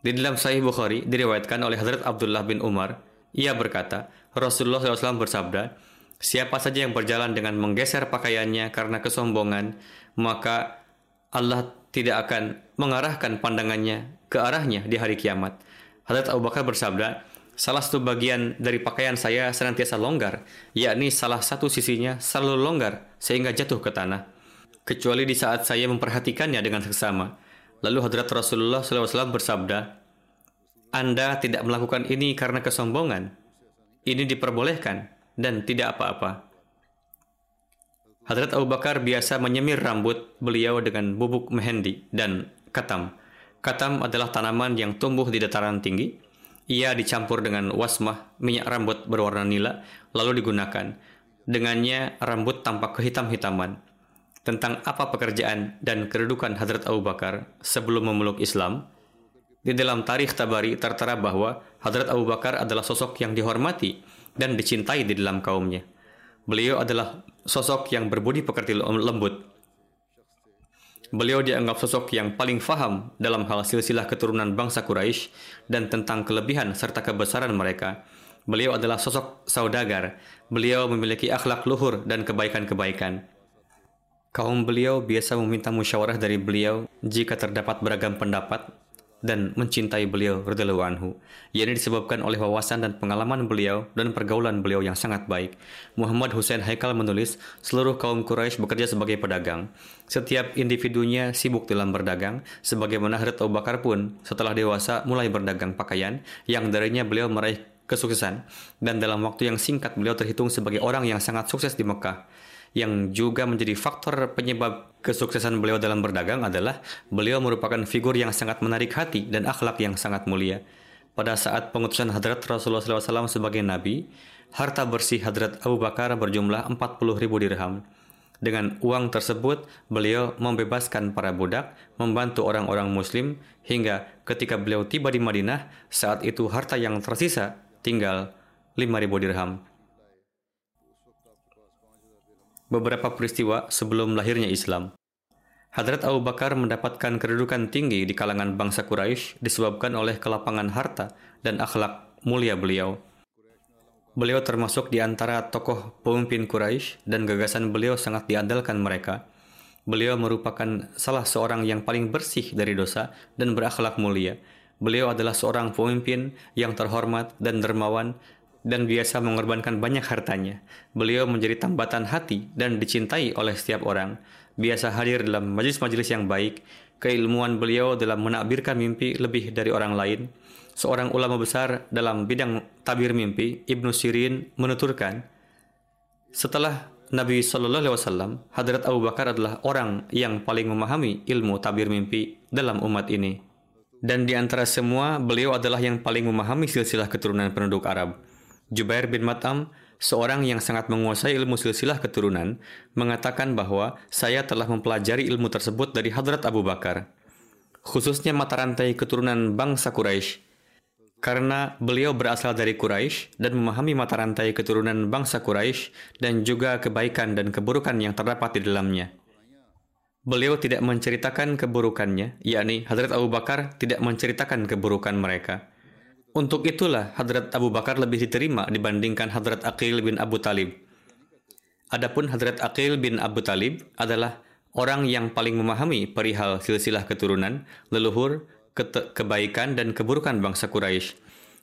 Di dalam Sahih Bukhari diriwayatkan oleh Hadrat Abdullah bin Umar, ia berkata, Rasulullah SAW bersabda, Siapa saja yang berjalan dengan menggeser pakaiannya karena kesombongan, maka Allah tidak akan mengarahkan pandangannya ke arahnya di hari kiamat. Hadrat Abu Bakar bersabda, salah satu bagian dari pakaian saya senantiasa longgar, yakni salah satu sisinya selalu longgar sehingga jatuh ke tanah kecuali di saat saya memperhatikannya dengan seksama. Lalu Hadrat Rasulullah SAW bersabda, Anda tidak melakukan ini karena kesombongan. Ini diperbolehkan dan tidak apa-apa. Hadrat Abu Bakar biasa menyemir rambut beliau dengan bubuk mehendi dan katam. Katam adalah tanaman yang tumbuh di dataran tinggi. Ia dicampur dengan wasmah, minyak rambut berwarna nila, lalu digunakan. Dengannya rambut tampak kehitam-hitaman tentang apa pekerjaan dan kedudukan Hadrat Abu Bakar sebelum memeluk Islam, di dalam tarikh Tabari tertera bahwa Hadrat Abu Bakar adalah sosok yang dihormati dan dicintai di dalam kaumnya. Beliau adalah sosok yang berbudi pekerti lembut. Beliau dianggap sosok yang paling faham dalam hal silsilah keturunan bangsa Quraisy dan tentang kelebihan serta kebesaran mereka. Beliau adalah sosok saudagar. Beliau memiliki akhlak luhur dan kebaikan-kebaikan. Kaum beliau biasa meminta musyawarah dari beliau jika terdapat beragam pendapat. dan mencintai beliau radhiyallahu anhu. Ia disebabkan oleh wawasan dan pengalaman beliau dan pergaulan beliau yang sangat baik. Muhammad Hussein Haikal menulis, seluruh kaum Quraisy bekerja sebagai pedagang. Setiap individunya sibuk dalam berdagang, sebagaimana Hadrat Abu Bakar pun setelah dewasa mulai berdagang pakaian yang darinya beliau meraih kesuksesan dan dalam waktu yang singkat beliau terhitung sebagai orang yang sangat sukses di Mekah yang juga menjadi faktor penyebab kesuksesan beliau dalam berdagang adalah beliau merupakan figur yang sangat menarik hati dan akhlak yang sangat mulia. Pada saat pengutusan Hadrat Rasulullah SAW sebagai Nabi, harta bersih Hadrat Abu Bakar berjumlah 40 ribu dirham. Dengan uang tersebut, beliau membebaskan para budak, membantu orang-orang muslim, hingga ketika beliau tiba di Madinah, saat itu harta yang tersisa tinggal 5 ribu dirham beberapa peristiwa sebelum lahirnya Islam. Hadrat Abu Bakar mendapatkan kedudukan tinggi di kalangan bangsa Quraisy disebabkan oleh kelapangan harta dan akhlak mulia beliau. Beliau termasuk di antara tokoh pemimpin Quraisy dan gagasan beliau sangat diandalkan mereka. Beliau merupakan salah seorang yang paling bersih dari dosa dan berakhlak mulia. Beliau adalah seorang pemimpin yang terhormat dan dermawan dan biasa mengorbankan banyak hartanya. Beliau menjadi tambatan hati dan dicintai oleh setiap orang. Biasa hadir dalam majelis-majelis yang baik. Keilmuan beliau dalam menakbirkan mimpi lebih dari orang lain. Seorang ulama besar dalam bidang tabir mimpi, Ibnu Sirin, menuturkan, setelah Nabi Shallallahu Alaihi Wasallam, Hadrat Abu Bakar adalah orang yang paling memahami ilmu tabir mimpi dalam umat ini. Dan di antara semua, beliau adalah yang paling memahami silsilah keturunan penduduk Arab. Jubair bin Mat'am, seorang yang sangat menguasai ilmu silsilah keturunan, mengatakan bahwa saya telah mempelajari ilmu tersebut dari Hadrat Abu Bakar, khususnya mata rantai keturunan bangsa Quraisy. Karena beliau berasal dari Quraisy dan memahami mata rantai keturunan bangsa Quraisy dan juga kebaikan dan keburukan yang terdapat di dalamnya. Beliau tidak menceritakan keburukannya, yakni Hadrat Abu Bakar tidak menceritakan keburukan mereka. Untuk itulah Hadrat Abu Bakar lebih diterima dibandingkan Hadrat Aqil bin Abu Talib. Adapun Hadrat Aqil bin Abu Talib adalah orang yang paling memahami perihal silsilah keturunan, leluhur, ke kebaikan dan keburukan bangsa Quraisy.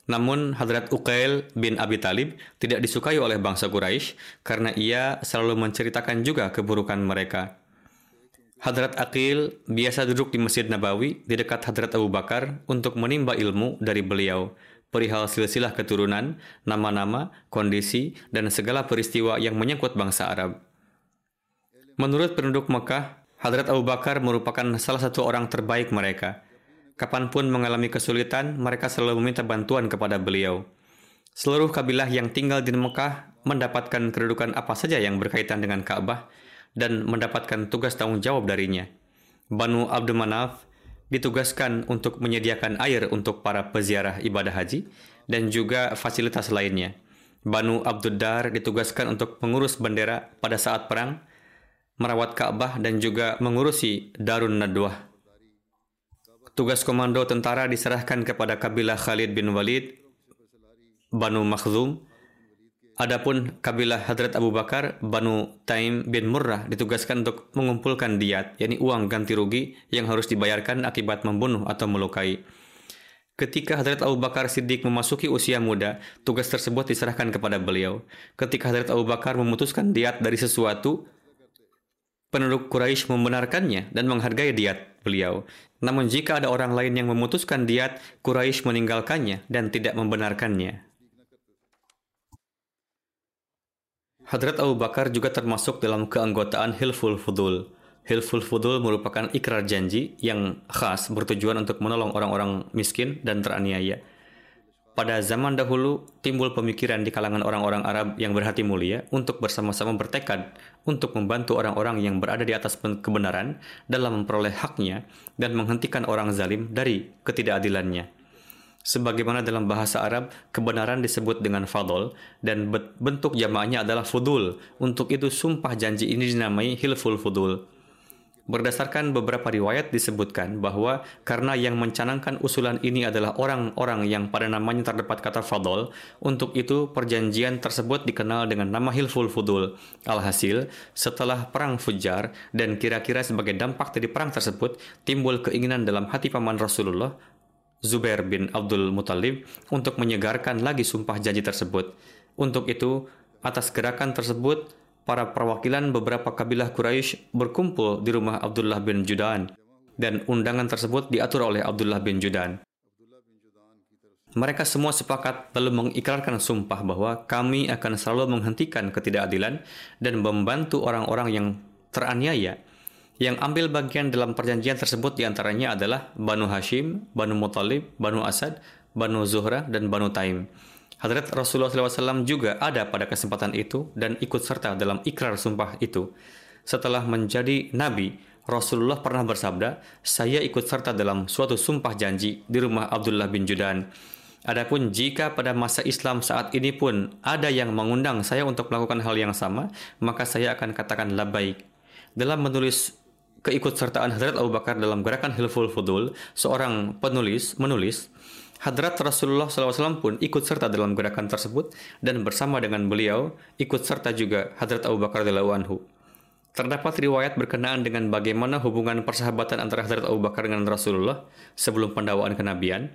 Namun Hadrat Uqail bin Abi Talib tidak disukai oleh bangsa Quraisy karena ia selalu menceritakan juga keburukan mereka. Hadrat Aqil biasa duduk di Masjid Nabawi di dekat Hadrat Abu Bakar untuk menimba ilmu dari beliau perihal silsilah keturunan, nama-nama, kondisi, dan segala peristiwa yang menyangkut bangsa Arab. Menurut penduduk Mekah, Hadrat Abu Bakar merupakan salah satu orang terbaik mereka. Kapan pun mengalami kesulitan, mereka selalu meminta bantuan kepada beliau. Seluruh kabilah yang tinggal di Mekah mendapatkan kedudukan apa saja yang berkaitan dengan Ka'bah, dan mendapatkan tugas tanggung jawab darinya. Banu Abdul Manaf ditugaskan untuk menyediakan air untuk para peziarah ibadah haji dan juga fasilitas lainnya. Banu Abdul Dar ditugaskan untuk mengurus bendera pada saat perang, merawat Ka'bah dan juga mengurusi Darun Nadwah. Tugas komando tentara diserahkan kepada kabilah Khalid bin Walid, Banu Makhzum, Adapun kabilah Hadrat Abu Bakar, Banu Taim bin Murrah ditugaskan untuk mengumpulkan diat, yakni uang ganti rugi yang harus dibayarkan akibat membunuh atau melukai. Ketika Hadrat Abu Bakar Siddiq memasuki usia muda, tugas tersebut diserahkan kepada beliau. Ketika Hadrat Abu Bakar memutuskan diat dari sesuatu, penduduk Quraisy membenarkannya dan menghargai diat beliau. Namun jika ada orang lain yang memutuskan diat, Quraisy meninggalkannya dan tidak membenarkannya. Hadrat Abu Bakar juga termasuk dalam keanggotaan Hilful Fudul. Hilful Fudul merupakan ikrar janji yang khas bertujuan untuk menolong orang-orang miskin dan teraniaya. Pada zaman dahulu, timbul pemikiran di kalangan orang-orang Arab yang berhati mulia untuk bersama-sama bertekad untuk membantu orang-orang yang berada di atas kebenaran dalam memperoleh haknya dan menghentikan orang zalim dari ketidakadilannya. Sebagaimana dalam bahasa Arab, kebenaran disebut dengan fadol dan bentuk jamaahnya adalah fudul. Untuk itu sumpah janji ini dinamai hilful fudul. Berdasarkan beberapa riwayat disebutkan bahwa karena yang mencanangkan usulan ini adalah orang-orang yang pada namanya terdapat kata fadol, untuk itu perjanjian tersebut dikenal dengan nama Hilful Fudul. Alhasil, setelah perang Fujar dan kira-kira sebagai dampak dari perang tersebut, timbul keinginan dalam hati paman Rasulullah Zubair bin Abdul Muthalib untuk menyegarkan lagi sumpah janji tersebut. Untuk itu, atas gerakan tersebut, para perwakilan beberapa kabilah Quraisy berkumpul di rumah Abdullah bin Judan dan undangan tersebut diatur oleh Abdullah bin Judan. Mereka semua sepakat lalu mengikrarkan sumpah bahwa kami akan selalu menghentikan ketidakadilan dan membantu orang-orang yang teraniaya. Yang ambil bagian dalam perjanjian tersebut di antaranya adalah Banu Hashim, Banu Muthalib, Banu Asad, Banu Zuhra, dan Banu Taim. Hadrat Rasulullah SAW juga ada pada kesempatan itu dan ikut serta dalam ikrar sumpah itu. Setelah menjadi nabi, Rasulullah pernah bersabda, "Saya ikut serta dalam suatu sumpah janji di rumah Abdullah bin Judan." Adapun jika pada masa Islam saat ini pun ada yang mengundang saya untuk melakukan hal yang sama, maka saya akan katakan labaik. Dalam menulis keikutsertaan Hadrat Abu Bakar dalam gerakan Hilful Fudul, seorang penulis menulis, Hadrat Rasulullah SAW pun ikut serta dalam gerakan tersebut dan bersama dengan beliau ikut serta juga Hadrat Abu Bakar anhu. Terdapat riwayat berkenaan dengan bagaimana hubungan persahabatan antara Hadrat Abu Bakar dengan Rasulullah sebelum pendawaan kenabian.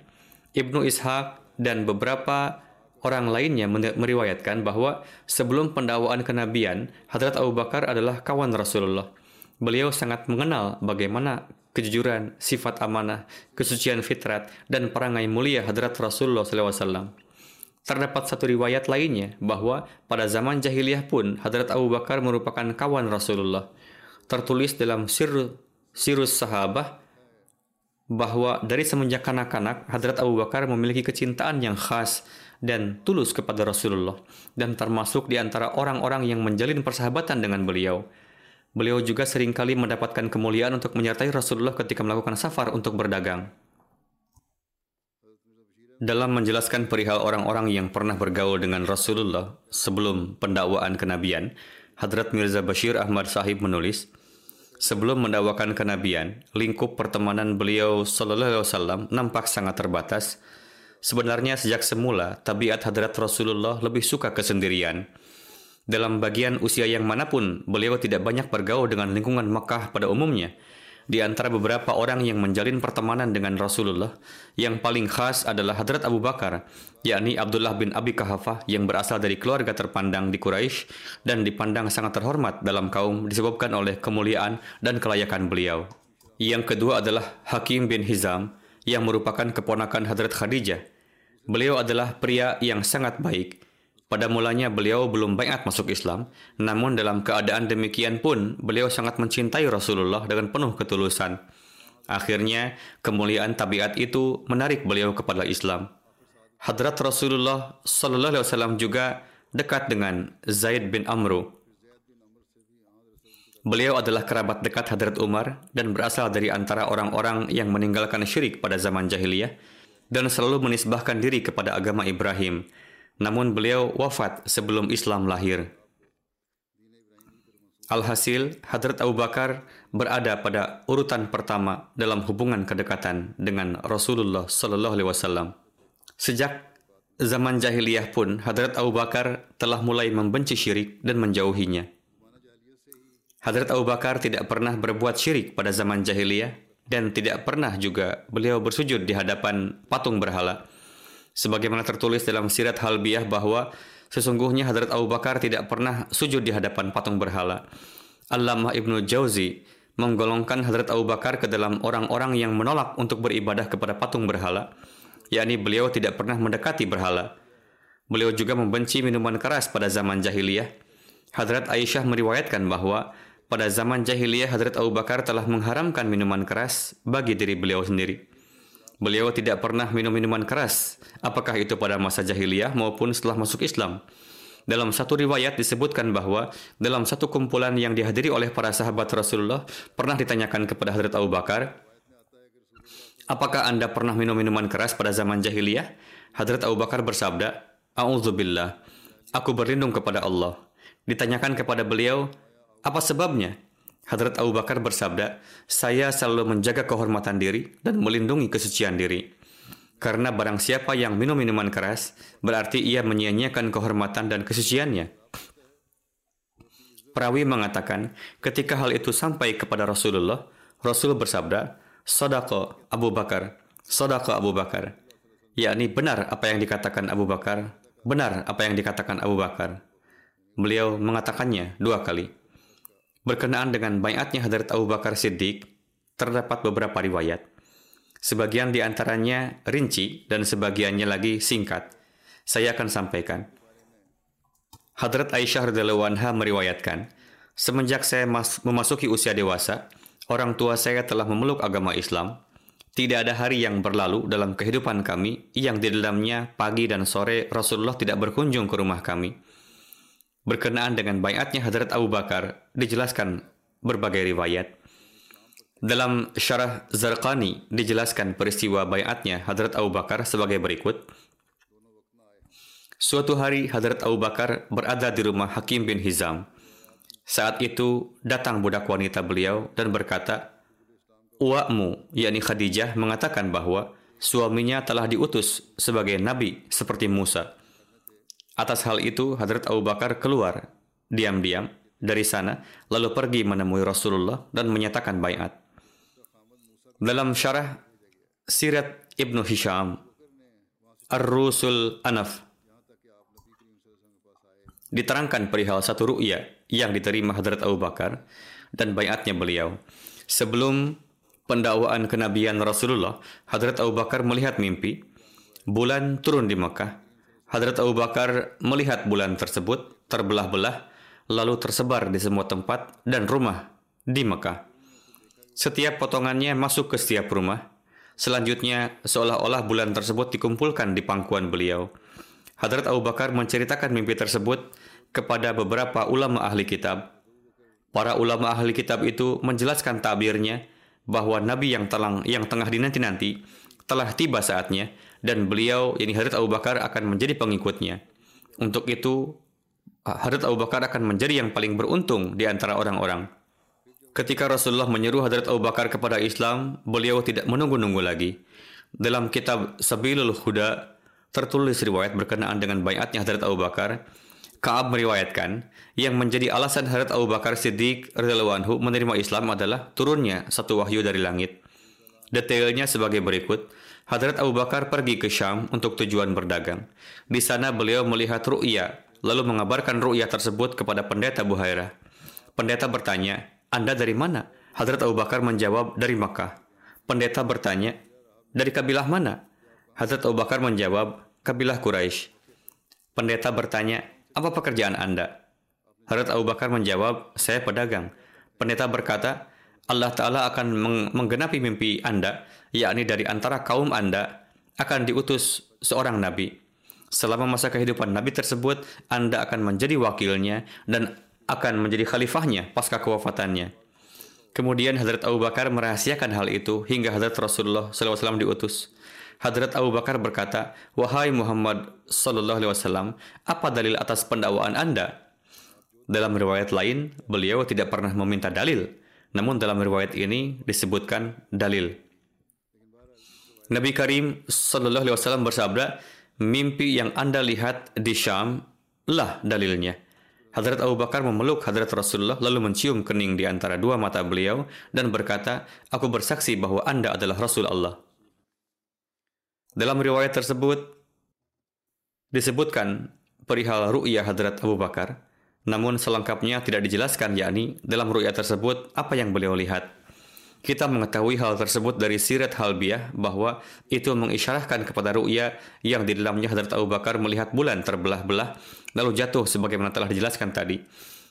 Ibnu Ishaq dan beberapa orang lainnya meriwayatkan bahwa sebelum pendawaan kenabian, Hadrat Abu Bakar adalah kawan Rasulullah. Beliau sangat mengenal bagaimana kejujuran, sifat amanah, kesucian fitrat, dan perangai mulia Hadrat Rasulullah SAW. Terdapat satu riwayat lainnya bahwa pada zaman jahiliyah pun Hadrat Abu Bakar merupakan kawan Rasulullah. Tertulis dalam Sir, Sirus Sahabah bahwa dari semenjak kanak-kanak, Hadrat Abu Bakar memiliki kecintaan yang khas dan tulus kepada Rasulullah dan termasuk di antara orang-orang yang menjalin persahabatan dengan beliau. Beliau juga sering kali mendapatkan kemuliaan untuk menyertai Rasulullah ketika melakukan safar untuk berdagang. Dalam menjelaskan perihal orang-orang yang pernah bergaul dengan Rasulullah sebelum pendakwaan kenabian, Hadrat Mirza Bashir Ahmad Sahib menulis, Sebelum mendakwakan kenabian, lingkup pertemanan beliau Sallallahu Alaihi Wasallam nampak sangat terbatas. Sebenarnya sejak semula, tabiat hadrat Rasulullah lebih suka kesendirian. Dalam bagian usia yang mana pun, beliau tidak banyak bergaul dengan lingkungan Makkah pada umumnya – di antara beberapa orang yang menjalin pertemanan dengan Rasulullah, yang paling khas adalah Hadrat Abu Bakar, yakni Abdullah bin Abi Kahafah yang berasal dari keluarga terpandang di Quraisy dan dipandang sangat terhormat dalam kaum disebabkan oleh kemuliaan dan kelayakan beliau. Yang kedua adalah Hakim bin Hizam, yang merupakan keponakan Hadrat Khadijah. Beliau adalah pria yang sangat baik, pada mulanya beliau belum banyak masuk Islam, namun dalam keadaan demikian pun beliau sangat mencintai Rasulullah dengan penuh ketulusan. Akhirnya, kemuliaan tabiat itu menarik beliau kepada Islam. Hadrat Rasulullah Sallallahu Alaihi Wasallam juga dekat dengan Zaid bin Amru. Beliau adalah kerabat dekat Hadrat Umar dan berasal dari antara orang-orang yang meninggalkan syirik pada zaman jahiliyah dan selalu menisbahkan diri kepada agama Ibrahim namun beliau wafat sebelum Islam lahir. Alhasil, Hadrat Abu Bakar berada pada urutan pertama dalam hubungan kedekatan dengan Rasulullah Sallallahu Alaihi Wasallam. Sejak zaman jahiliyah pun, Hadrat Abu Bakar telah mulai membenci syirik dan menjauhinya. Hadrat Abu Bakar tidak pernah berbuat syirik pada zaman jahiliyah dan tidak pernah juga beliau bersujud di hadapan patung berhala sebagaimana tertulis dalam Sirat Halbiyah bahwa sesungguhnya Hadrat Abu Bakar tidak pernah sujud di hadapan patung berhala. Allamah Ibnu Jauzi menggolongkan Hadrat Abu Bakar ke dalam orang-orang yang menolak untuk beribadah kepada patung berhala, yakni beliau tidak pernah mendekati berhala. Beliau juga membenci minuman keras pada zaman jahiliyah. Hadrat Aisyah meriwayatkan bahwa pada zaman jahiliyah Hadrat Abu Bakar telah mengharamkan minuman keras bagi diri beliau sendiri. Beliau tidak pernah minum minuman keras, apakah itu pada masa jahiliyah maupun setelah masuk Islam. Dalam satu riwayat disebutkan bahwa dalam satu kumpulan yang dihadiri oleh para sahabat Rasulullah pernah ditanyakan kepada Hadrat Abu Bakar, Apakah Anda pernah minum minuman keras pada zaman jahiliyah? Hadrat Abu Bakar bersabda, A'udzubillah, aku berlindung kepada Allah. Ditanyakan kepada beliau, apa sebabnya? Hadrat Abu Bakar bersabda, saya selalu menjaga kehormatan diri dan melindungi kesucian diri. Karena barang siapa yang minum minuman keras, berarti ia menyia-nyiakan kehormatan dan kesuciannya. Perawi mengatakan, ketika hal itu sampai kepada Rasulullah, Rasul bersabda, Sodako Abu Bakar, Sodaka Abu Bakar, yakni benar apa yang dikatakan Abu Bakar, benar apa yang dikatakan Abu Bakar. Beliau mengatakannya dua kali. Berkenaan dengan bayatnya Hadrat Abu Bakar Siddiq, terdapat beberapa riwayat. Sebagian di antaranya rinci dan sebagiannya lagi singkat. Saya akan sampaikan. Hadrat Aisyah radhiyallahu anha meriwayatkan, semenjak saya memasuki usia dewasa, orang tua saya telah memeluk agama Islam tidak ada hari yang berlalu dalam kehidupan kami yang di dalamnya pagi dan sore Rasulullah tidak berkunjung ke rumah kami. Berkenaan dengan bayatnya Hadrat Abu Bakar, dijelaskan berbagai riwayat. Dalam syarah Zarqani dijelaskan peristiwa bayatnya Hadrat Abu Bakar sebagai berikut. Suatu hari Hadrat Abu Bakar berada di rumah Hakim bin Hizam. Saat itu datang budak wanita beliau dan berkata, Uakmu, yakni Khadijah, mengatakan bahwa suaminya telah diutus sebagai nabi seperti Musa. Atas hal itu, Hadrat Abu Bakar keluar diam-diam dari sana, lalu pergi menemui Rasulullah dan menyatakan bayat. Dalam syarah Sirat Ibnu Hisham, Ar-Rusul Anaf, diterangkan perihal satu ru'ya yang diterima Hadrat Abu Bakar dan bayatnya beliau. Sebelum pendakwaan kenabian Rasulullah, Hadrat Abu Bakar melihat mimpi, bulan turun di Mekah. Hadrat Abu Bakar melihat bulan tersebut terbelah-belah, lalu tersebar di semua tempat dan rumah di Mekah. Setiap potongannya masuk ke setiap rumah. Selanjutnya, seolah-olah bulan tersebut dikumpulkan di pangkuan beliau. Hadrat Abu Bakar menceritakan mimpi tersebut kepada beberapa ulama ahli kitab. Para ulama ahli kitab itu menjelaskan tabirnya bahwa Nabi yang telang yang tengah dinanti-nanti telah tiba saatnya dan beliau yakni Hadrat Abu Bakar akan menjadi pengikutnya. Untuk itu Hadrat Abu Bakar akan menjadi yang paling beruntung di antara orang-orang. Ketika Rasulullah menyeru Hadrat Abu Bakar kepada Islam, beliau tidak menunggu-nunggu lagi. Dalam kitab Sabilul Huda tertulis riwayat berkenaan dengan bayatnya Hadrat Abu Bakar Kaab meriwayatkan, yang menjadi alasan Hadrat Abu Bakar Siddiq radhiyallahu anhu menerima Islam adalah turunnya satu wahyu dari langit. Detailnya sebagai berikut. Hadrat Abu Bakar pergi ke Syam untuk tujuan berdagang. Di sana beliau melihat ru'ya, lalu mengabarkan ru'ya tersebut kepada pendeta Buhairah. Pendeta bertanya, Anda dari mana? Hadrat Abu Bakar menjawab, dari Makkah. Pendeta bertanya, dari kabilah mana? Hadrat Abu Bakar menjawab, kabilah Quraisy. Pendeta bertanya, apa pekerjaan Anda? Hadrat Abu Bakar menjawab, saya pedagang. Pendeta berkata, Allah Ta'ala akan menggenapi mimpi Anda, yakni dari antara kaum Anda akan diutus seorang Nabi. Selama masa kehidupan Nabi tersebut, Anda akan menjadi wakilnya dan akan menjadi khalifahnya pasca kewafatannya. Kemudian Hadrat Abu Bakar merahasiakan hal itu hingga Hadrat Rasulullah SAW diutus. Hadrat Abu Bakar berkata, Wahai Muhammad Wasallam, apa dalil atas pendakwaan Anda? Dalam riwayat lain, beliau tidak pernah meminta dalil. Namun dalam riwayat ini disebutkan dalil. Nabi Karim Sallallahu Alaihi Wasallam bersabda, mimpi yang Anda lihat di Syam lah dalilnya. Hadrat Abu Bakar memeluk Hadrat Rasulullah lalu mencium kening di antara dua mata beliau dan berkata, Aku bersaksi bahwa Anda adalah Rasul Allah. Dalam riwayat tersebut disebutkan perihal ru'yah Hadrat Abu Bakar, namun selengkapnya tidak dijelaskan yakni dalam ru'yah tersebut apa yang beliau lihat. Kita mengetahui hal tersebut dari sirat halbiah bahwa itu mengisyarahkan kepada ru'yah yang di dalamnya Hadrat Abu Bakar melihat bulan terbelah-belah lalu jatuh sebagaimana telah dijelaskan tadi.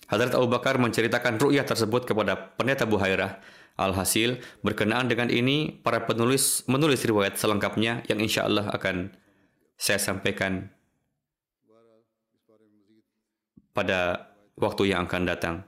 Hadrat Abu Bakar menceritakan ru'yah tersebut kepada pendeta Buhairah Alhasil, berkenaan dengan ini, para penulis menulis riwayat selengkapnya yang insya Allah akan saya sampaikan pada waktu yang akan datang.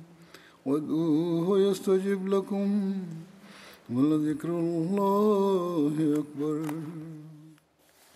وادعوه يستجب لكم ولذكر الله أكبر.